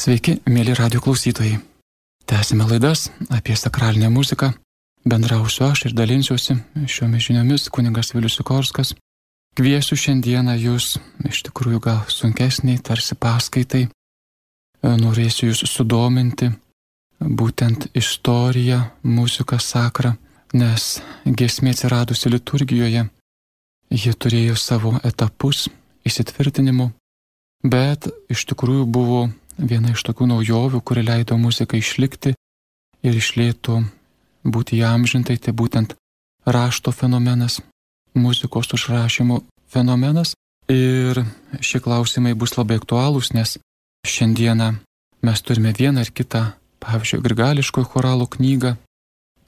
Sveiki, mėly radio klausytojai. Tęsime laidas apie sakralinę muziką. Bendrausiu aš ir dalinsiuosi šiomis žiniomis kuningas Vilius Sikorskas. Kviesiu šiandieną jūs, iš tikrųjų gal sunkesniai, tarsi paskaitai. Norėsiu jūs sudominti būtent istoriją, muziką sakrą, nes giesmė atsiradusi liturgijoje, ji turėjo savo etapus įsitvirtinimo, bet iš tikrųjų buvo viena iš tokių naujovių, kuri leido muzikai išlikti ir išlėtų būti įamžintai, tai būtent rašto fenomenas, muzikos užrašymo fenomenas. Ir šie klausimai bus labai aktualūs, nes šiandieną mes turime vieną ar kitą, pavyzdžiui, grigališkojo choralo knygą,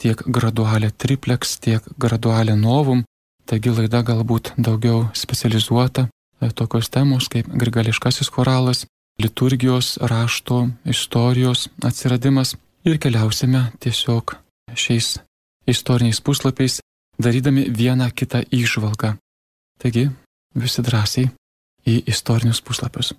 tiek gradualę triplex, tiek gradualę novum, taigi laida galbūt daugiau specializuota e, tokios temos kaip grigališkasis choralas, liturgijos, rašto, istorijos atsiradimas ir keliausime tiesiog šiais istoriniais puslapiais, darydami vieną kitą išvalgą. Taigi, visi drąsiai į istorinius puslapius.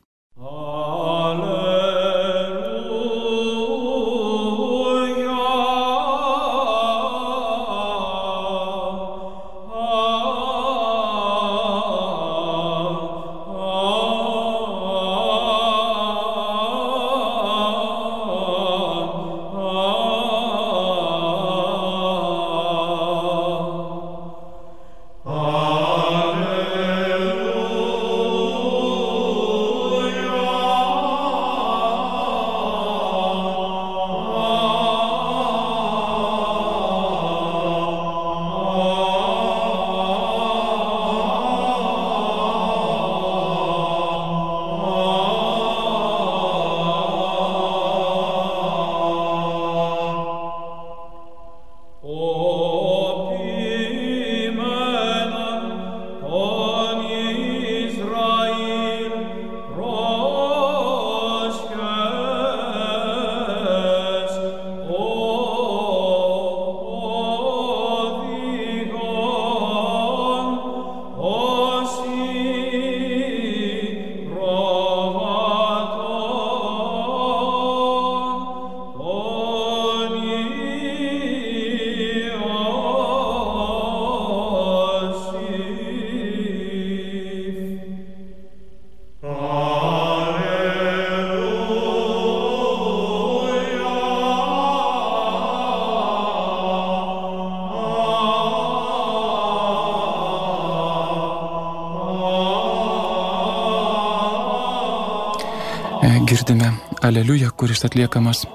Aleliuja, kuris atliekamas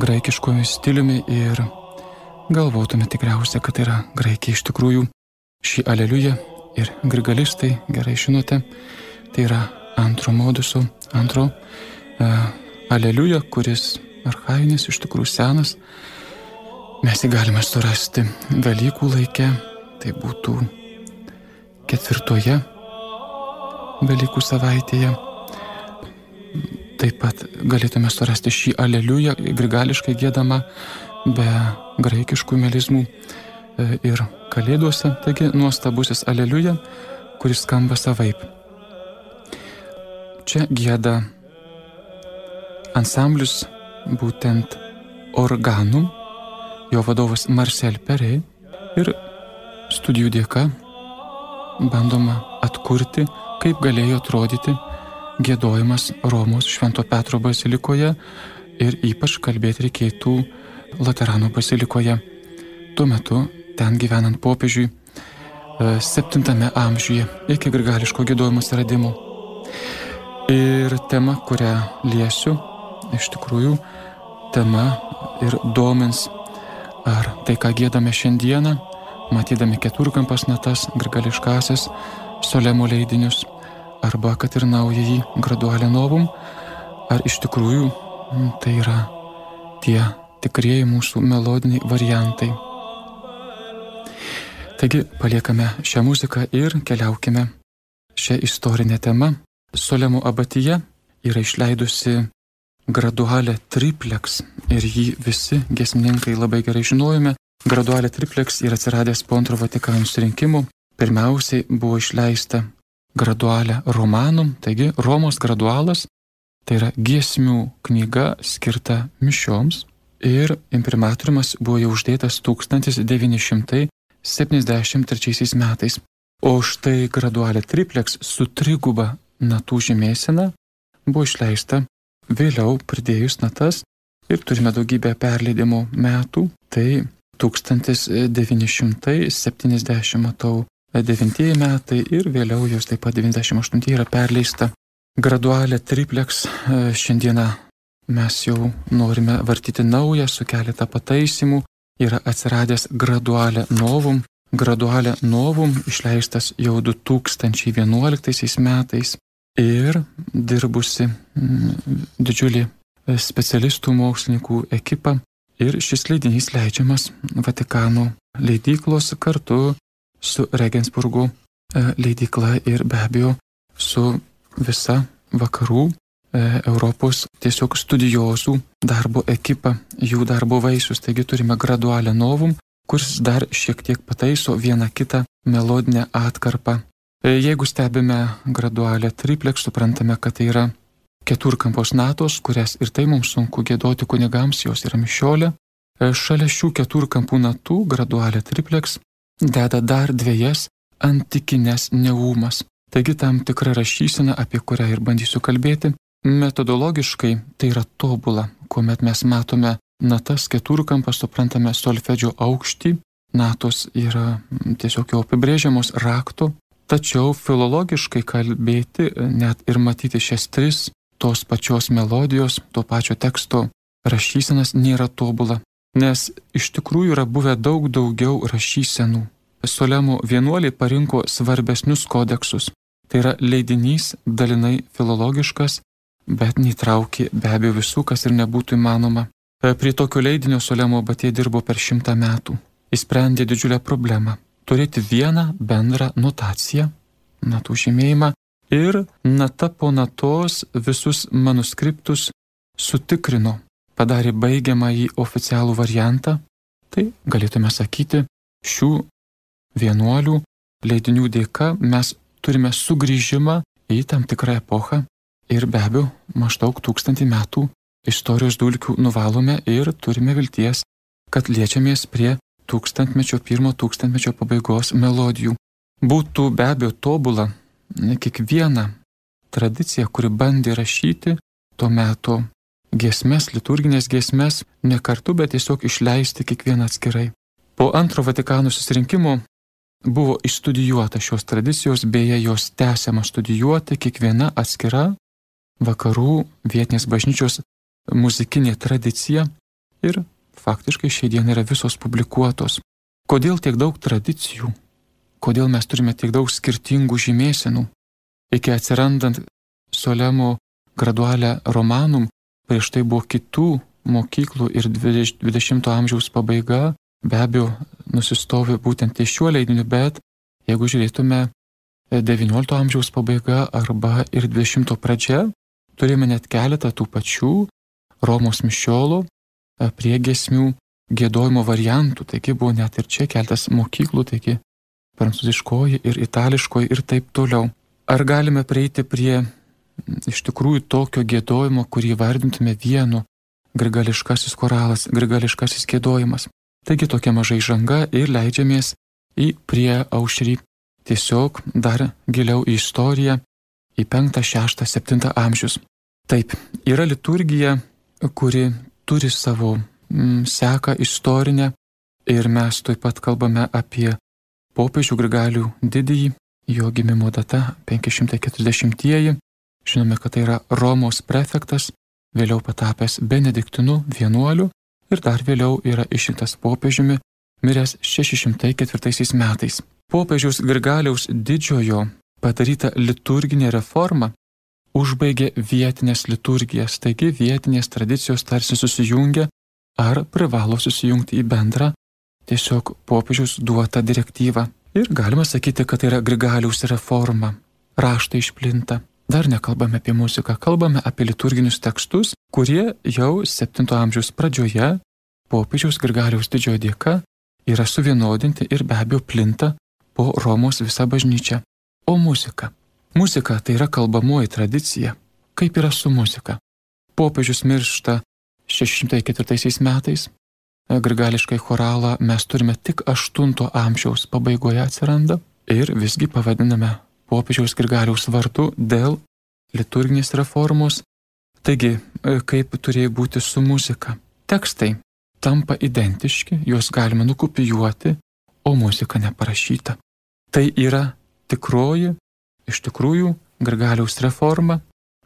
graikiškomis stiliumi ir galvotume tikriausiai, kad tai yra graikiai iš tikrųjų. Šį Aleliuja ir grigalistai, gerai žinote, tai yra antro moduso, antro uh, Aleliuja, kuris arhainis, iš tikrųjų senas. Mes jį galime surasti Velykų laike, tai būtų ketvirtoje Velykų savaitėje Taip pat galėtume surasti šį aleliują grigališkai gėdamą be graikiškų melizmų e, ir kalėduose, taigi nuostabusis aleliuja, kuris skamba savaip. Čia gėda ansamblis būtent organum, jo vadovas Marcel Perey ir studijų dėka bandoma atkurti, kaip galėjo atrodyti gėdojimas Romos Švento Petro bazilikoje ir ypač kalbėti reikėtų Laterano bazilikoje. Tuo metu ten gyvenant popiežiui 7 e, amžiuje iki grigališko gėdojimo atsiradimo. Ir tema, kurią liesiu, iš tikrųjų tema ir domins, ar tai, ką gėdame šiandieną, matydami keturkampas natas, grigališkasis, solemo leidinius, arba kad ir naująjį gradualę novum, ar iš tikrųjų tai yra tie tikrieji mūsų melodiniai variantai. Taigi paliekame šią muziką ir keliaukime šią istorinę temą. Solemo abatija yra išleidusi gradualę triplex ir jį visi gesmininkai labai gerai žinojome. Gradualė triplex yra atsiradęs po antro Vatikano surinkimų. Pirmiausiai buvo išleista gradualę romanum, taigi Romos gradualas Tai yra giesmių knyga skirta mišioms ir imprimatoriumas buvo jau uždėtas 1973 metais. O štai gradualė triplex su triguba natų žymėsena buvo išleista vėliau pridėjus natas ir turime daugybę perleidimo metų. Tai 1970 matau 9 metai ir vėliau jos taip pat 98 yra perleista. Gradualė triplex e, šiandieną mes jau norime vartyti naują su keletą pataisimų. Yra atsiradęs gradualė novum. Gradualė novum išleistas jau 2011 metais ir dirbusi didžiulį e, specialistų mokslininkų ekipą. Ir šis leidinys leidžiamas Vatikano leidyklos kartu su Regensburgo e, leidykla ir be abejo su visa vakarų e, Europos tiesiog studijuosų darbo ekipa, jų darbo vaisius. Taigi turime gradualę novum, kuris dar šiek tiek pataiso vieną kitą melodinę atkarpą. E, jeigu stebime gradualę tripleks, suprantame, kad tai yra keturkampos natos, kurias ir tai mums sunku gėdoti kunigams, jos yra mišiolė. Šalia šių keturkampų natų gradualė tripleks deda dar dviejas antikinės neumas. Taigi tam tikra rašysena, apie kurią ir bandysiu kalbėti, metodologiškai tai yra tobula, kuomet mes matome natas keturkampą, suprantame solfedžio aukštį, natos yra tiesiog jau apibrėžiamos rakto, tačiau filologiškai kalbėti, net ir matyti šias tris tos pačios melodijos, to pačio teksto rašysenas nėra tobula nes iš tikrųjų yra buvę daug daugiau rašysenų. Solemo vienuoliai parinko svarbesnius kodeksus. Tai yra leidinys dalinai filologiškas, bet neįtraukė be abejo visų, kas ir nebūtų įmanoma. E, prie tokio leidinio Solemo Batė dirbo per šimtą metų. Jis sprendė didžiulę problemą - turėti vieną bendrą notaciją, natų žymėjimą ir nata po natos visus manuskriptus sutikrino padarė baigiamąjį oficialų variantą, tai galėtume sakyti, šių vienuolių leidinių dėka mes turime sugrįžimą į tam tikrą epochą ir be abejo maždaug tūkstantį metų istorijos dulkių nuvalome ir turime vilties, kad liečiamės prie tūkstantmečio pirmo tūkstantmečio pabaigos melodijų. Būtų be abejo tobula kiekviena tradicija, kuri bandė rašyti to meto giesmes, liturginės giesmes, ne kartu, bet tiesiog išleisti kiekvieną atskirai. Po antro Vatikano susirinkimo buvo išstudijuota šios tradicijos, beje, jos tęsiama studijuoti kiekviena atskira vakarų vietinės bažnyčios muzikinė tradicija ir faktiškai šiandien yra visos publikuotos. Kodėl tiek daug tradicijų? Kodėl mes turime tiek daug skirtingų žymėsenų? Iki atsirandant Solemo gradualę romanum, prieš tai buvo kitų mokyklų ir 20-ojo amžiaus pabaiga be abejo nusistovi būtent ties šiuo leidiniu, bet jeigu žiūrėtume 19 amžiaus pabaiga arba ir 20 pradžia, turime net keletą tų pačių Romos mišiolų e, prie gesmių gėdojimo variantų, taigi buvo net ir čia keltas mokyklų, taigi prancūziškoji ir itališkoji ir taip toliau. Ar galime prieiti prie iš tikrųjų tokio gėdojimo, kurį vardintume vienu grigališkasis koralas, grigališkasis gėdojimas. Taigi tokia mažai žanga ir leidžiamės į prie aušrį tiesiog dar giliau į istoriją, į 5, 6, 7 amžius. Taip, yra liturgija, kuri turi savo mm, seką istorinę ir mes taip pat kalbame apie popiežių Grigalių didįjį, jo gimimo data 540-ieji, Žinome, kad tai yra Romos prefektas, vėliau patapęs Benediktinu vienuoliu ir dar vėliau yra išrinktas popiežiumi, miręs 604 metais. Popiežiaus Grigaliaus didžiojo padaryta liturginė reforma užbaigė vietinės liturgijas, taigi vietinės tradicijos tarsi susijungia ar privalo susijungti į bendrą tiesiog popiežiaus duotą direktyvą. Ir galima sakyti, kad tai yra Grigaliaus reforma. Raštai išplinta, Dar nekalbame apie muziką, kalbame apie liturginius tekstus, kurie jau 7 amžiaus pradžioje popiežiaus Grigaliaus didžiojo dėka yra suvienodinti ir be abejo plinta po Romos visą bažnyčią. O muzika? Muzika tai yra kalbamoji tradicija. kaip yra su muzika. Popiežius miršta 604 metais, grigališkai choralą mes turime tik 8 amžiaus pabaigoje atsiranda ir visgi pavadiname popiežiaus grigaliaus vardu dėl liturginės reformos. Taigi, kaip turėjo būti su muzika? Tekstai tampa identiški, juos galima nukopijuoti, o muzika neparašyta. Tai yra tikroji, iš tikrųjų, Grigaliaus reforma,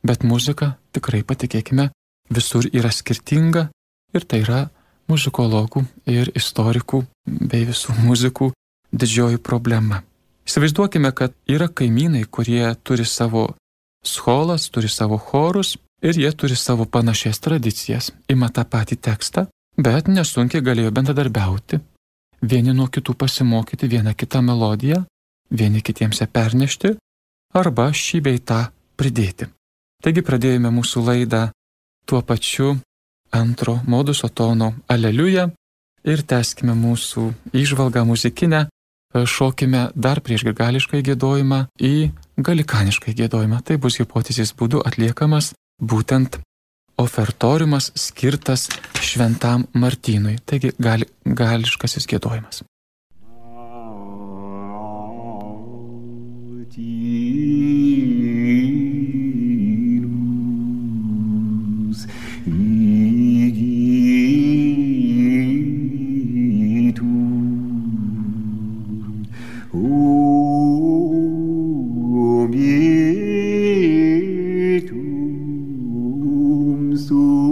bet muzika, tikrai patikėkime, visur yra skirtinga ir tai yra muzikologų ir istorikų bei visų muzikų didžioji problema. Įsivaizduokime, kad yra kaimynai, kurie turi savo skolas, turi savo chorus ir jie turi savo panašias tradicijas, ima tą patį tekstą, bet nesunkiai galėjo bendradarbiauti, vieni nuo kitų pasimokyti vieną kitą melodiją, vieni kitiems ją pernešti arba šį bei tą pridėti. Taigi pradėjome mūsų laidą tuo pačiu antro moduso tono Aleliuja ir teskime mūsų išvalgą muzikinę, šokime dar prieš grigališką gėdojimą į galikanišką gėdojimą. Tai bus hipotezės būdu atliekamas būtent ofertoriumas skirtas šventam Martynui, taigi gali, gališkasis gėdojimas. do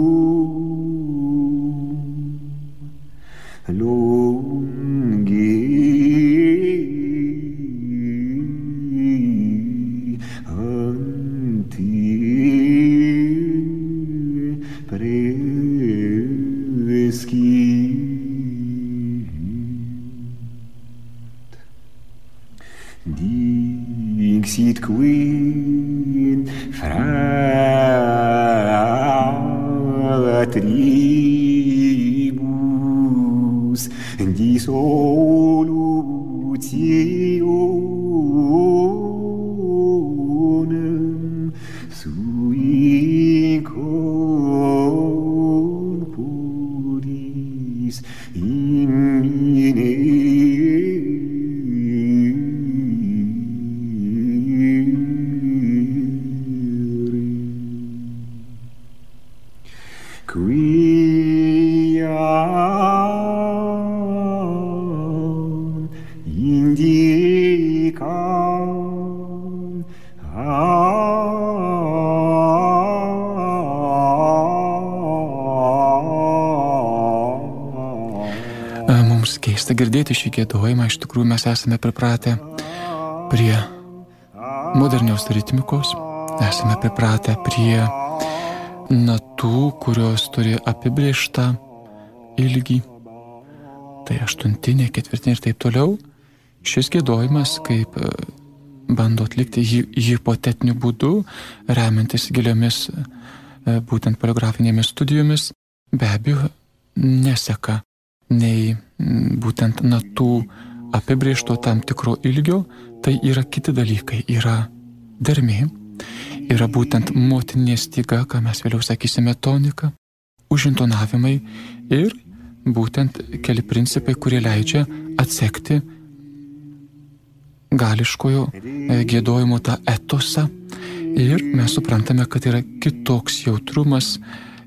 keista girdėti šį gėdojimą, iš tikrųjų mes esame pripratę prie modernios ritmikos, esame pripratę prie natų, kurios turi apibrieštą ilgį, tai aštuntinė, ketvirtinė ir taip toliau. Šis gėdojimas, kaip e, bando atlikti jį hipotetiniu būdu, remiantis giliomis e, būtent poliografinėmis studijomis, be abejo neseka nei būtent natų apibriešto tam tikro ilgio, tai yra kiti dalykai. Yra dermė, yra būtent motinė styga, ką mes vėliau sakysime tonika, užintonavimai ir būtent keli principai, kurie leidžia atsekti gališkojo e, gėdojimo tą etosą. Ir mes suprantame, kad yra kitoks jautrumas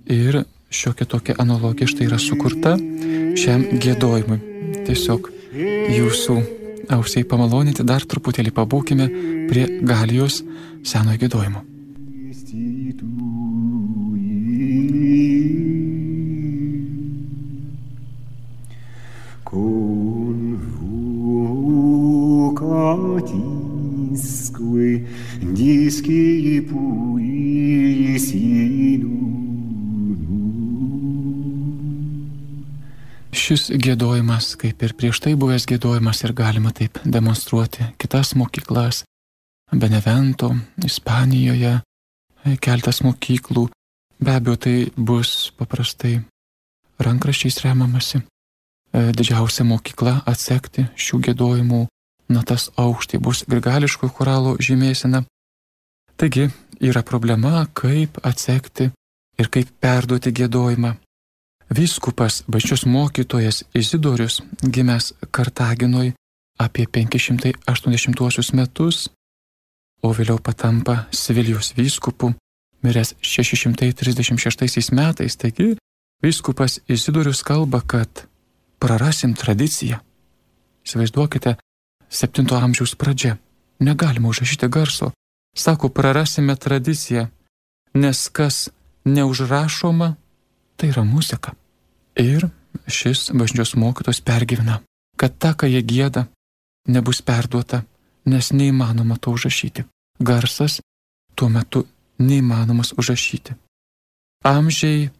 ir šiokia tokia analogija štai yra sukurta šiam gėdojimui. Tiesiog jūsų ausiai pamaloninti dar truputėlį pabūkime prie galijos senojo gėdojimo. Šis gėdojimas, kaip ir prieš tai buvęs gėdojimas, ir galima taip demonstruoti kitas mokyklas. Benevento, Ispanijoje, keltas mokyklų. Be abejo, tai bus paprastai rankraščiais remamasi. E, didžiausia mokykla atsekti šių gėdojimų natas aukštį bus grigališko choralo žymėsena. Taigi, yra problema, kaip atsekti ir kaip perduoti gėdojimą. Vyskupas bačios mokytojas Izidorius, gimęs Kartaginoj apie 580 metus, o vėliau patampa Sevilijos vyskupu, miręs 636 metais, taigi vyskupas Izidorius kalba, kad prarasim tradiciją. Įsivaizduokite, 7 amžiaus pradžia. Negalima užrašyti garso. Sako, prarasime tradiciją, nes kas neužrašoma, tai yra muzika. Ir šis bažnyčios mokytos pergyvena, kad ta, ką jie gėda, nebus perduota, nes neįmanoma to užrašyti. Garsas tuo metu neįmanomas užrašyti. Amžiai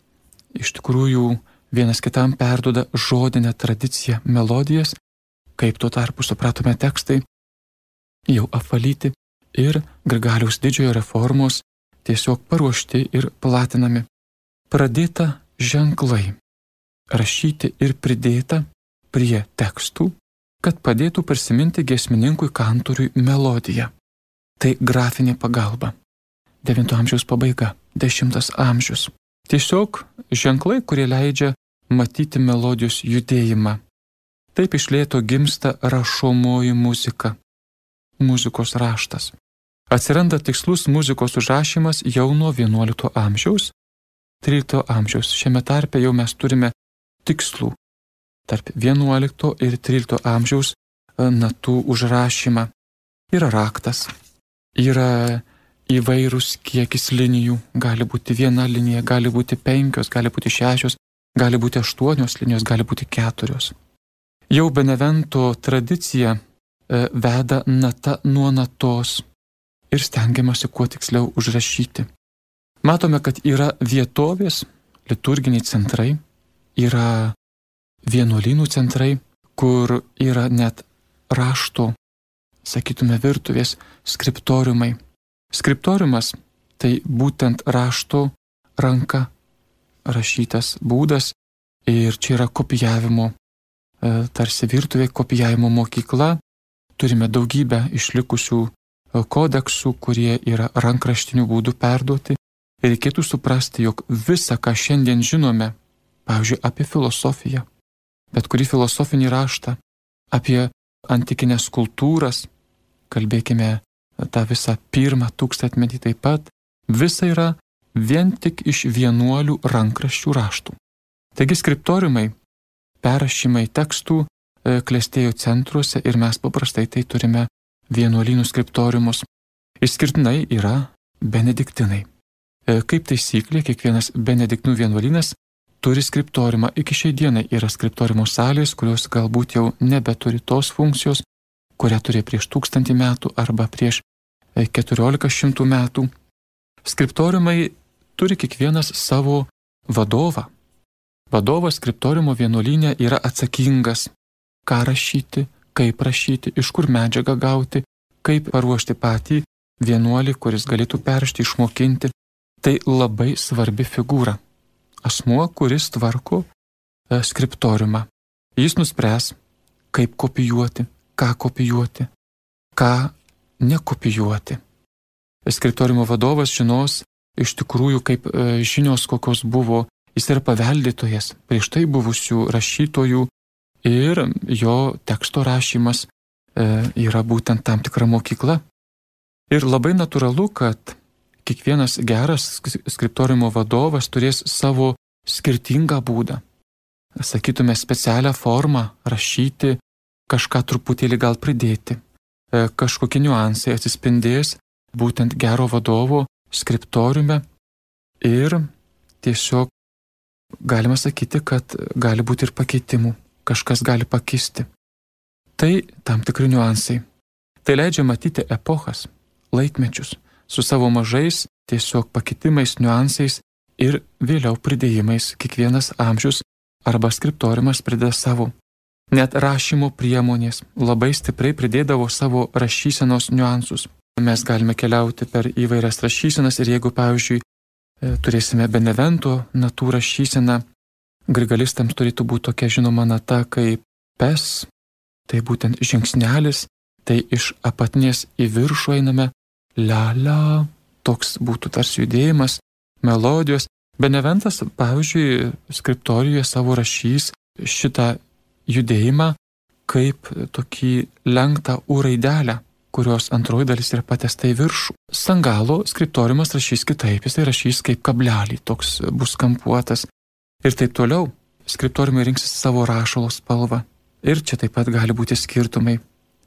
iš tikrųjų vienas kitam perduoda žodinę tradiciją, melodijas, kaip tuo tarpu supratome tekstai, jau apvalyti ir Grigaliaus didžiojo reformos tiesiog paruošti ir platinami. Pradėta ženklai, rašyti ir pridėta prie tekstų, kad padėtų prisiminti gesmininkui kantoriui melodiją. Tai grafinė pagalba. 9 amžiaus pabaiga, 10 amžius. Tiesiog ženklai, kurie leidžia matyti melodijos judėjimą. Taip išlėto gimsta rašomoji muzika, muzikos raštas. Atsiranda tikslus muzikos užrašymas jau nuo 11 amžiaus, 13 amžiaus. Šiame tarpe jau mes turime tikslų tarp 11 ir 13 amžiaus e, natų užrašymą. Yra raktas, yra įvairūs kiekis linijų, gali būti viena linija, gali būti penkios, gali būti šešios, gali būti aštuonios linijos, gali būti keturios. Jau Benevento tradicija e, veda nata nuo natos ir stengiamasi kuo tiksliau užrašyti. Matome, kad yra vietovės, liturginiai centrai, yra vienuolynų centrai, kur yra net rašto, sakytume, virtuvės skriptoriumai. Skriptoriumas tai būtent rašto ranka rašytas būdas ir čia yra kopijavimo, e, tarsi virtuvė kopijavimo mokykla. Turime daugybę išlikusių e, kodeksų, kurie yra rankraštinių būdų perduoti. Reikėtų suprasti, jog visa, ką šiandien žinome, pavyzdžiui, apie filosofiją, bet kurį filosofinį raštą, apie antikinės kultūras, kalbėkime tą visą pirmą tūkstantmetį taip pat, visa yra vien tik iš vienuolių rankraščių raštų. Taigi skriptoriumai, perrašymai tekstų e, klestėjo centruose ir mes paprastai tai turime vienuolynų skriptoriumus. Išskirtinai yra benediktinai. E, kaip taisyklė, kiekvienas benediktinų vienuolynas turi skriptoriumą. Iki šiai dienai yra skriptoriumo salės, kurios galbūt jau nebeturi tos funkcijos, kurią turėjo prieš tūkstantį metų arba prieš e, keturiolika metų. Skriptoriumai turi kiekvienas savo vadovą. Vadovas skriptoriumo vienuolynė yra atsakingas, ką rašyti, kaip rašyti, iš kur medžiagą gauti, kaip paruošti patį vienuolį, kuris galėtų peršti, išmokinti. Tai labai svarbi figūra asmuo, kuris tvarko e, skriptoriumą. Jis nuspręs, kaip kopijuoti, ką kopijuoti, ką nekopijuoti. Skriptoriumo vadovas žinos iš tikrųjų, kaip e, žinios kokios buvo, jis yra paveldėtojas prieš tai buvusių rašytojų ir jo teksto rašymas e, yra būtent tam tikra mokykla. Ir labai natūralu, kad kiekvienas geras skriptoriumo vadovas turės savo skirtingą būdą. Sakytume specialią formą rašyti, kažką truputėlį gal pridėti. E, kažkokie niuansai atsispindės būtent gero vadovo skriptoriume ir tiesiog galima sakyti, kad gali būti ir pakeitimų, kažkas gali pakisti. Tai tam tikri niuansai. Tai leidžia matyti epochas, laikmečius su savo mažais tiesiog pakitimais, niuansais ir vėliau pridėjimais kiekvienas amžius arba skriptoriumas prideda savo. Net rašymo priemonės labai stipriai pridėdavo savo rašysenos niuansus. Mes galime keliauti per įvairias rašysenas ir jeigu, pavyzdžiui, e, turėsime Benevento natų rašyseną, grigalistams turėtų būti tokia žinoma nata kaip pes, tai būtent žingsnelis, tai iš apatinės į viršų einame la la, toks būtų tarsi judėjimas, melodijos. Beneventas, pavyzdžiui, skriptorijoje savo rašys šitą judėjimą kaip tokį lenktą U raidelę, kurios antroji dalis yra patesta į viršų. Sangalo skriptoriumas rašys kitaip, jisai rašys kaip kablelį, toks bus kampuotas ir taip toliau. Skriptoriumai rinksis savo rašalo spalvą ir čia taip pat gali būti skirtumai.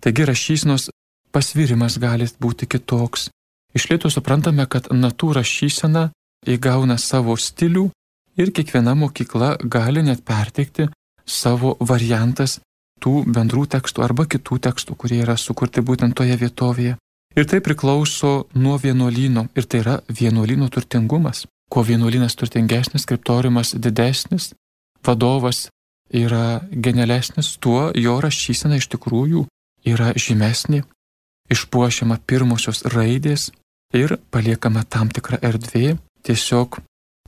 Taigi rašysnos pasvirimas gali būti kitoks. Iš lėto suprantame, kad natų rašysena įgauna savo stilių ir kiekviena mokykla gali net perteikti savo variantas tų bendrų tekstų arba kitų tekstų, kurie yra sukurti būtent toje vietovėje. Ir tai priklauso nuo vienuolyno ir tai yra vienuolyno turtingumas. Kuo vienuolynas turtingesnis, skriptoriumas didesnis, vadovas yra genialesnis, tuo jo rašysena iš tikrųjų yra žymesnė, išpuošiama pirmosios raidės ir paliekama tam tikra erdvė, tiesiog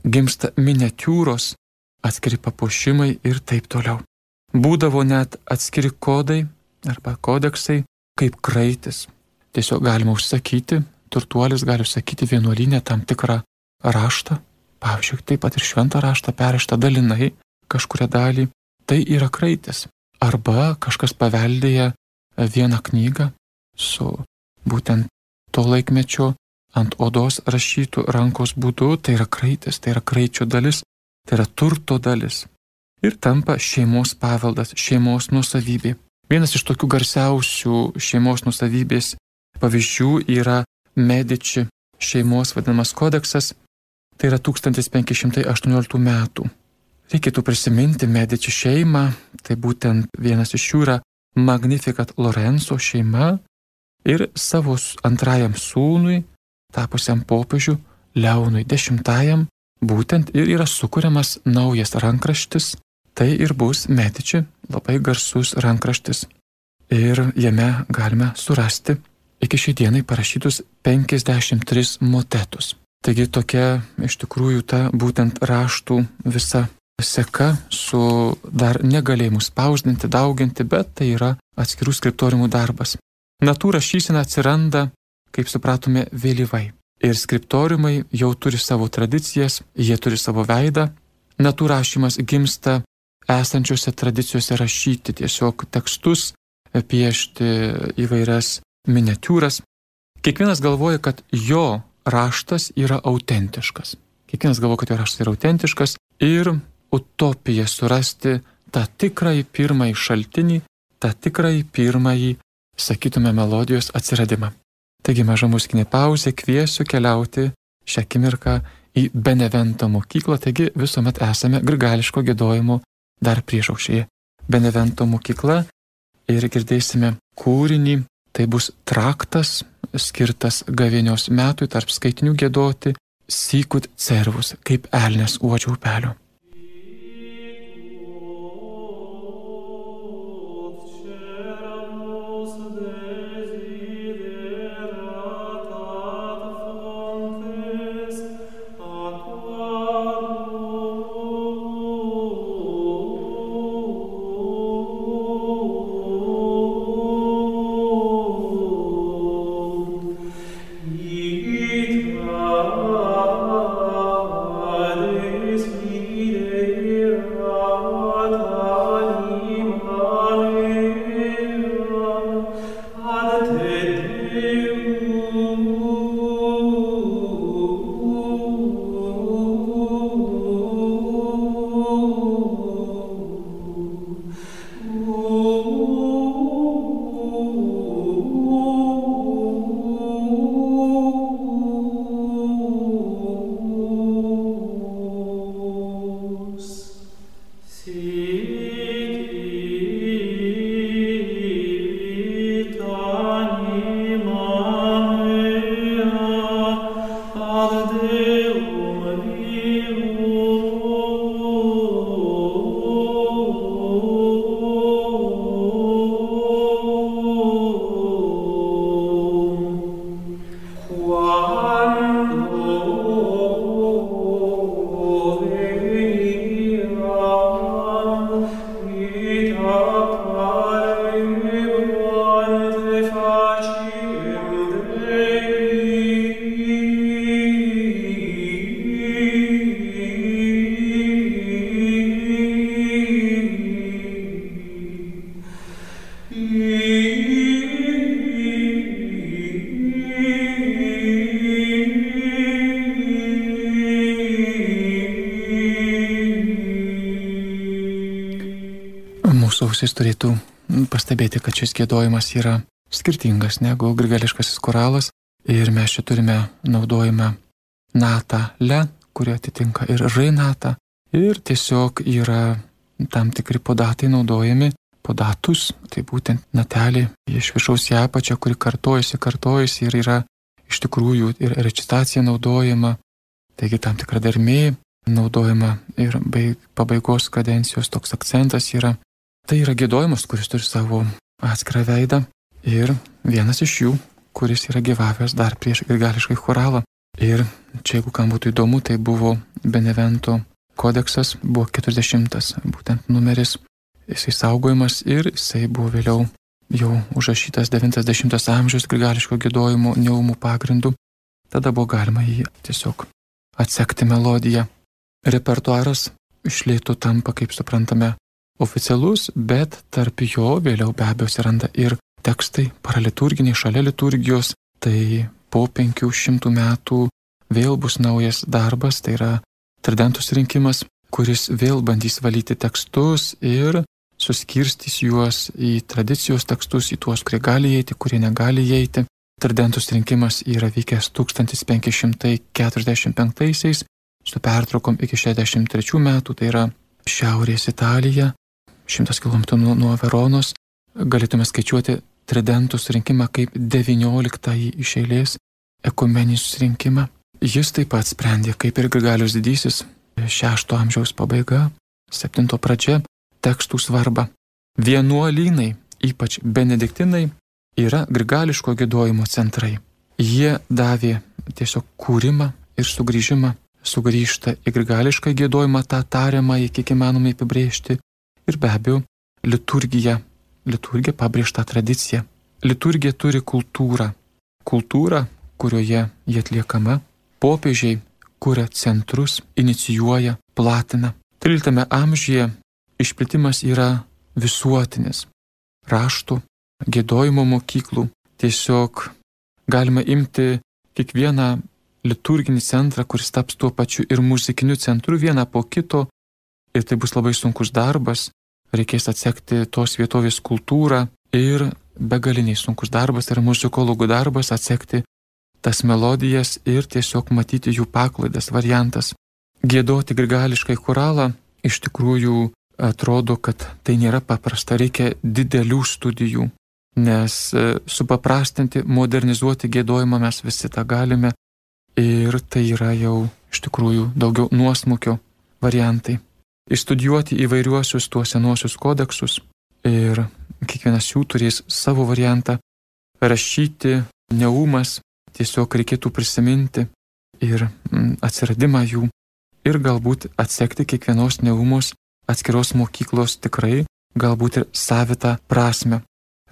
gimsta miniatūros, atskiri papuošimai ir taip toliau. Būdavo net atskiri kodai arba kodeksai kaip kraitis. Tiesiog galima užsakyti, turtuolis gali užsakyti vienuolinę tam tikrą raštą, pavyzdžiui, taip pat ir šventą raštą perraštą dalinai, kažkuria dalį, tai yra kraitis. Arba kažkas paveldėja vieną knygą su būtent to laikmečio ant odos rašytų rankos būdu, tai yra kraitis, tai yra kraičio dalis, tai yra turto dalis ir tampa šeimos paveldas, šeimos nusavybė. Vienas iš tokių garsiausių šeimos nusavybės pavyzdžių yra Medici šeimos vadinamas kodeksas, tai yra 1518 metų. Reikėtų prisiminti Medici šeimą, tai būtent vienas iš jų yra Magnificat Lorenzo šeima ir savo antrajam sūnui, tapusiam popiežiu Leonui X, būtent ir yra sukūriamas naujas rankraštis Tai ir bus Mediči labai garsus rankraštis. Ir jame galime surasti iki šiai dienai parašytus 53 motetus. Taigi tokia iš tikrųjų ta būtent raštų visa seka su dar negalėjimu spausdinti, dauginti, bet tai yra atskirų skriptoriumų darbas. Natų rašysena atsiranda, kaip supratome, vėlyvai. Ir skriptoriumai jau turi savo tradicijas, jie turi savo veidą. Natų rašymas gimsta esančiose tradicijose rašyti tiesiog tekstus, piešti įvairias miniatūras. Kiekvienas galvoja, kad jo raštas yra autentiškas. Kiekvienas galvoja, kad jo raštas yra autentiškas ir utopija surasti tą tikrąjį pirmąjį šaltinį, tą tikrąjį pirmąjį, sakytume, melodijos atsiradimą. Taigi maža muzikinė pauzė kviesiu keliauti šią akimirką į Benevento mokyklą, taigi visuomet esame grigališko gėdojimo dar priešaušėje Benevento mokykla ir girdėsime kūrinį, tai bus traktas skirtas gavėnios metui tarp skaitinių gėdoti Sykut cervus, kaip elnes uodžio upelio. Šis gėdojimas yra skirtingas negu grigališkasis koralas ir mes čia turime naudojimą natą le, kuri atitinka ir rainatą ir tiesiog yra tam tikri podatai naudojami, podatus, tai būtent natelė iš viršaus į apačią, kuri kartojasi, kartojasi ir yra iš tikrųjų ir recitacija naudojama, taigi tam tikra dermė naudojama ir pabaigos kadencijos toks akcentas yra. Tai yra gėdojimas, kuris turi savo atskirą veidą ir vienas iš jų, kuris yra gyvavęs dar prieš grigališkai choralą. Ir čia, jeigu kam būtų įdomu, tai buvo Benevento kodeksas, buvo 40 būtent numeris, jisai saugojimas ir jisai buvo vėliau jau užrašytas 90 amžiaus grigališko gėdojimo neumų pagrindų. Tada buvo galima jį tiesiog atsekti melodiją. Repertuaras išlėtų tampa, kaip suprantame, oficialus, bet tarp jo vėliau be abejo atsiranda ir tekstai paraliturginiai šalia liturgijos, tai po 500 metų vėl bus naujas darbas, tai yra tridentų surinkimas, kuris vėl bandys valyti tekstus ir suskirstys juos į tradicijos tekstus, į tuos, kurie gali įeiti, kurie negali įeiti. Tridentų surinkimas yra vykęs 1545 su pertraukom iki 63 metų, tai yra Šiaurės Italija, 100 km nuo, nuo Veronos. Galėtume skaičiuoti tridentų surinkimą kaip 19 iš eilės ekumeninį susirinkimą. Jis taip pat sprendė, kaip ir Grigalius didysis, 6 amžiaus pabaiga, 7 pradžia, tekstų svarbą. Vienuolynai, ypač benediktinai, yra grigališko gėdojimo centrai. Jie davė tiesiog kūrimą ir sugrįžimą, sugrįžta į grigališką gėdojimą, tą tariamą, kiek įmanoma apibrėžti, ir be abejo liturgija liturgija pabrėžta tradicija. Liturgija turi kultūrą. Kultūrą, kurioje jie atliekama, popiežiai kuria centrus, inicijuoja, platina. 13 amžiuje išplitimas yra visuotinis. Raštų, gėdojimo mokyklų. Tiesiog galima imti kiekvieną liturginį centrą, kuris taps tuo pačiu ir muzikiniu centru vieną po kito. Ir tai bus labai sunkus darbas, reikės atsekti tos vietovės kultūrą ir begaliniai sunkus darbas tai yra muzikologų darbas atsekti tas melodijas ir tiesiog matyti jų paklaidas, variantas. Gėdoti grigališkai choralą iš tikrųjų atrodo, kad tai nėra paprasta, reikia didelių studijų, nes e, supaprastinti, modernizuoti gėdojimą mes visi tą galime ir tai yra jau iš tikrųjų daugiau nuosmukio variantai išstudijuoti įvairiuosius tuos senuosius kodeksus ir kiekvienas jų turės savo variantą, rašyti neumas, tiesiog reikėtų prisiminti ir mm, atsiradimą jų ir galbūt atsekti kiekvienos neumos atskiros mokyklos tikrai, galbūt ir savitą prasme.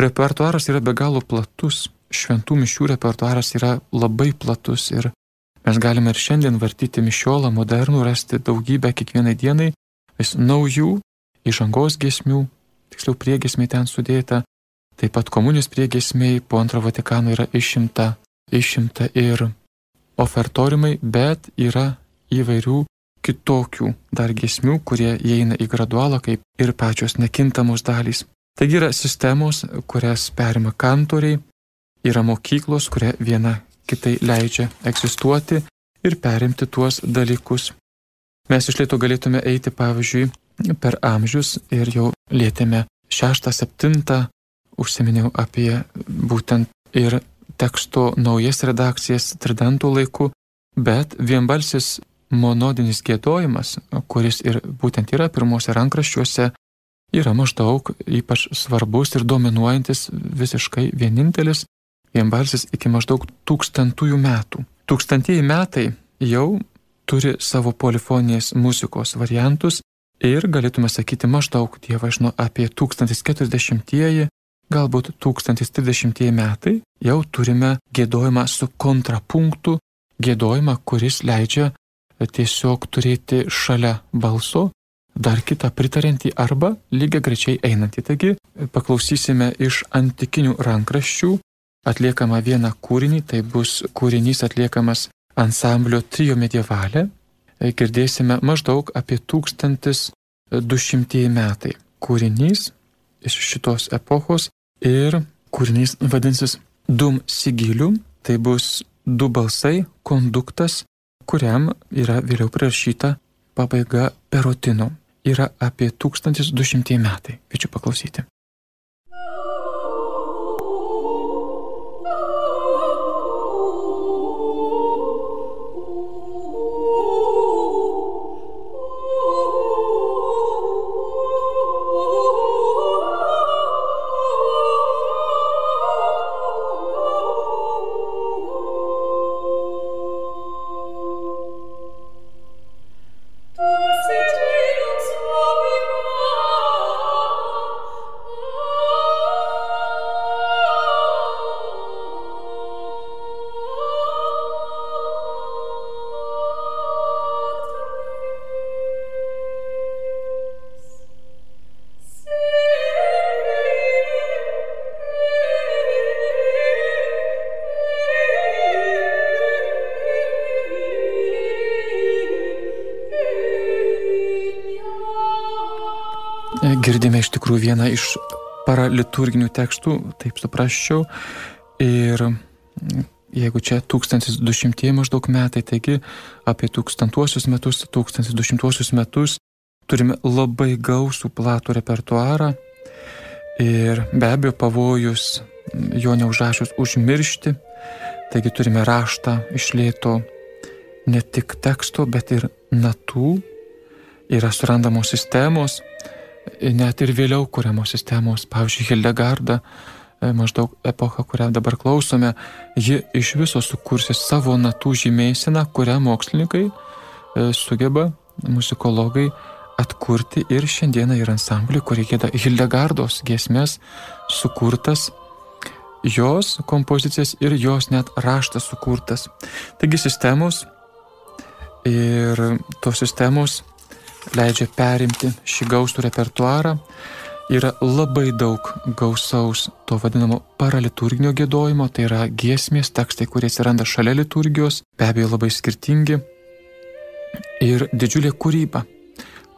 Repertuaras yra be galo platus, šventų mišių repertuaras yra labai platus ir mes galime ir šiandien vartyti mišiolą modernų, rasti daugybę kiekvienai dienai vis naujų įžangos gesmių, tiksliau priegesmiai ten sudėta, taip pat komunijos priegesmiai po antro Vatikano yra išimta, išimta ir ofertorimai, bet yra įvairių kitokių dar gesmių, kurie įeina į gradualą kaip ir pačios nekintamos dalys. Taigi yra sistemos, kurias perima kantoriai, yra mokyklos, kurie viena kitai leidžia egzistuoti ir perimti tuos dalykus. Mes iš lėto galėtume eiti, pavyzdžiui, per amžius ir jau lėtėme šeštą, septintą, užsiminiau apie būtent ir teksto naujas redakcijas tridentų laiku, bet vienbalsis monodinis gėdojimas, kuris ir būtent yra pirmose rankraščiuose, yra maždaug ypač svarbus ir dominuojantis visiškai vienintelis vienbalsis iki maždaug tūkstantųjų metų. Tūkstantieji metai jau turi savo polifoninės muzikos variantus ir galėtume sakyti maždaug dievažno apie 1040-ieji, galbūt 1030-ieji metai jau turime gėdojimą su kontrapunktu, gėdojimą, kuris leidžia tiesiog turėti šalia balso dar kitą pritarintį arba lygiai grečiai einantį. Taigi paklausysime iš antikinių rankraščių atliekamą vieną kūrinį, tai bus kūrinys atliekamas ansamblio Trio Medievalė e, girdėsime maždaug apie 1200 metai. Kūrinys iš šitos epochos ir kūrinys vadinsis Dum Sigilium, tai bus du balsai, konduktas, kuriam yra vėliau prirašyta pabaiga perotino. Yra apie 1200 metai. Kviečiu paklausyti. Girdime iš tikrųjų vieną iš paraliturginių tekstų, taip suprasčiau. Ir jeigu čia 1200 maždaug metai, taigi apie 1000 metus, 1200 metus turime labai gausų platų repertuarą ir be abejo pavojus jo neužrašius užmiršti. Taigi turime raštą išlėto ne tik teksto, bet ir natų. Yra surandamos sistemos, net ir vėliau kuriamos sistemos, pavyzdžiui, Hildegarda, e, maždaug epocha, kurią dabar klausome, ji iš viso sukursi savo natų žymėsiną, kurią mokslininkai e, sugeba, muzikologai, atkurti ir šiandieną yra ansamblį, kurį gėda Hildegardos giesmės sukurtas, jos kompozicijas ir jos net raštas sukurtas. Taigi sistemos ir tos sistemos leidžia perimti šį gausų repertuarą. Yra labai daug gausaus to vadinamo paraliturginio gėdojimo, tai yra giesmės, tekstai, kurie atsiranda šalia liturgijos, be abejo labai skirtingi. Ir didžiulė kūryba.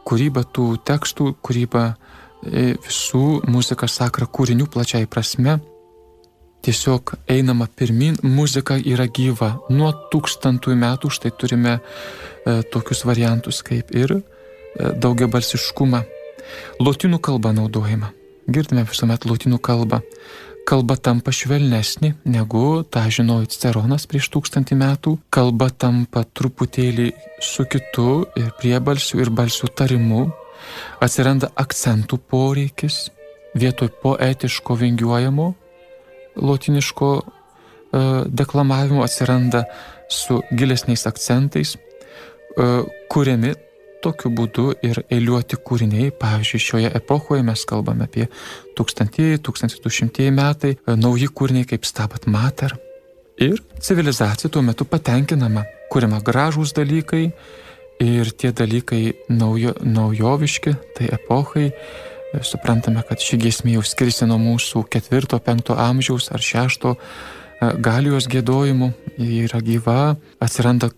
Kūryba tų tekstų, kūryba e, visų muzika sakra kūrinių plačiai prasme. Tiesiog einama pirmin, muzika yra gyva. Nuo tūkstantųjų metų štai turime e, tokius variantus kaip ir daugia balsiškumą. Lotynų kalba naudojama. Girdime visuomet lotynų kalbą. Kalba tampa švelnesnė negu tą žinojo Ciceronas prieš tūkstantį metų. Kalba tampa truputėlį su kitu ir priebalsiu ir balsiu tarimu. Atsiranda akcentų poreikis vietoj poetiško vingiuojamo lotiniško e, deklamavimo atsiranda su gilesniais akcentais, e, kuriami tokiu būdu ir eiliuoti kūriniai, pavyzdžiui, šioje epochoje mes kalbame apie 1000-1200 metai, nauji kūriniai kaip Stabat Mater. Ir civilizacija tuo metu patenkinama, kuriama gražūs dalykai ir tie dalykai naujo, naujoviški, tai epochai. Suprantame, kad ši giesmė jau skiriasi nuo mūsų 4-5 amžiaus ar 6 E, galijos gėdojimu, ji yra gyva, atsiranda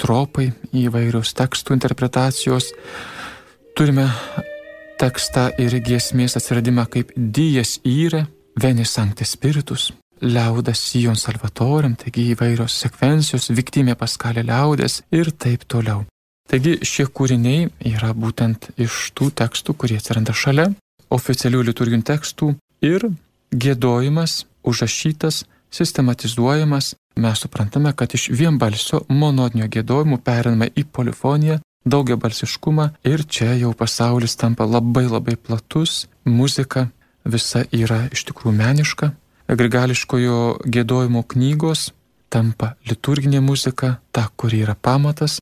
tropai, įvairios tekstų interpretacijos. Turime tekstą ir giesmės atsiradimą kaip Dijas įre, Venis Sancte Spiritus, Liaudas Sion Salvatorium, taigi įvairios sekvencijos, Viktimė Paskalė Liaudės ir taip toliau. Taigi šie kūriniai yra būtent iš tų tekstų, kurie atsiranda šalia oficialių liturginių tekstų ir gėdojimas užrašytas sistematizuojamas, mes suprantame, kad iš vienbalsio monodinio gėdojimų periname į polifoniją, daugia balsiškumą ir čia jau pasaulis tampa labai labai platus, muzika visa yra iš tikrųjų meniška, grigališkojo gėdojimo knygos tampa liturginė muzika, ta, kuri yra pamatas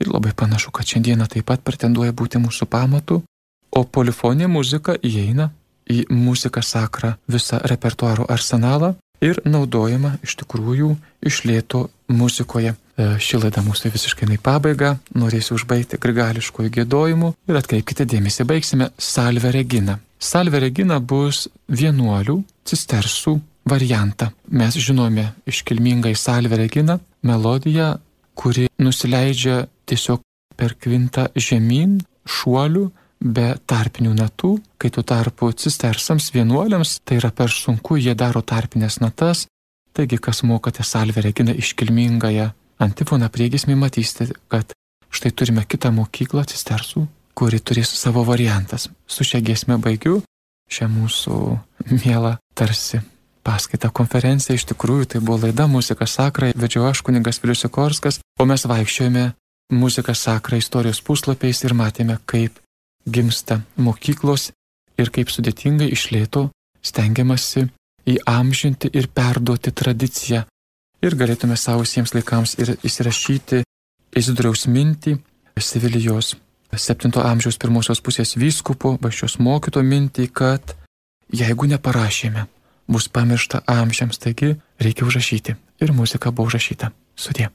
ir labai panašu, kad šiandieną taip pat pretenduoja būti mūsų pamatu, o polifoninė muzika įeina į muziką sakrą visą repertuaro arsenalą ir naudojama iš tikrųjų išlėto muzikoje. E, ši laida mūsų visiškai į pabaigą, norėsiu užbaigti grigališkojų gėdojimu ir atkreipkite dėmesį, baigsime Salve Regina. Salve Regina bus vienuolių cistersų variantą. Mes žinome iškilmingai Salve Regina melodiją, kuri nusileidžia tiesiog per kvintą žemyn, šuolių, be tarpinių natų, kai tuo tarpu cistersams vienuoliams tai yra per sunku, jie daro tarpinės natas, taigi kas mokate salvę regina iškilmingąją antifoną priegismį, matysite, kad štai turime kitą mokyklą cistersų, kuri turės savo variantas. Su šia giesme baigiu šią mūsų mielą tarsi paskaitą konferenciją. Iš tikrųjų, tai buvo laida Muzika Sakra, vedžiau aš kuningas Vilius Sikorskas, o mes vaikščiojome Muzika Sakra istorijos puslapiais ir matėme, kaip gimsta mokyklos ir kaip sudėtingai išlėto stengiamasi įamžinti ir perduoti tradiciją. Ir galėtume savo visiems laikams ir įsirašyti Izidoriaus mintį, Sevilijos 7 amžiaus pirmosios pusės vyskupo, bažčios mokyto mintį, kad jeigu neparašėme, bus pamiršta amžiams, taigi reikia užrašyti. Ir muzika buvo užrašyta. Sudė.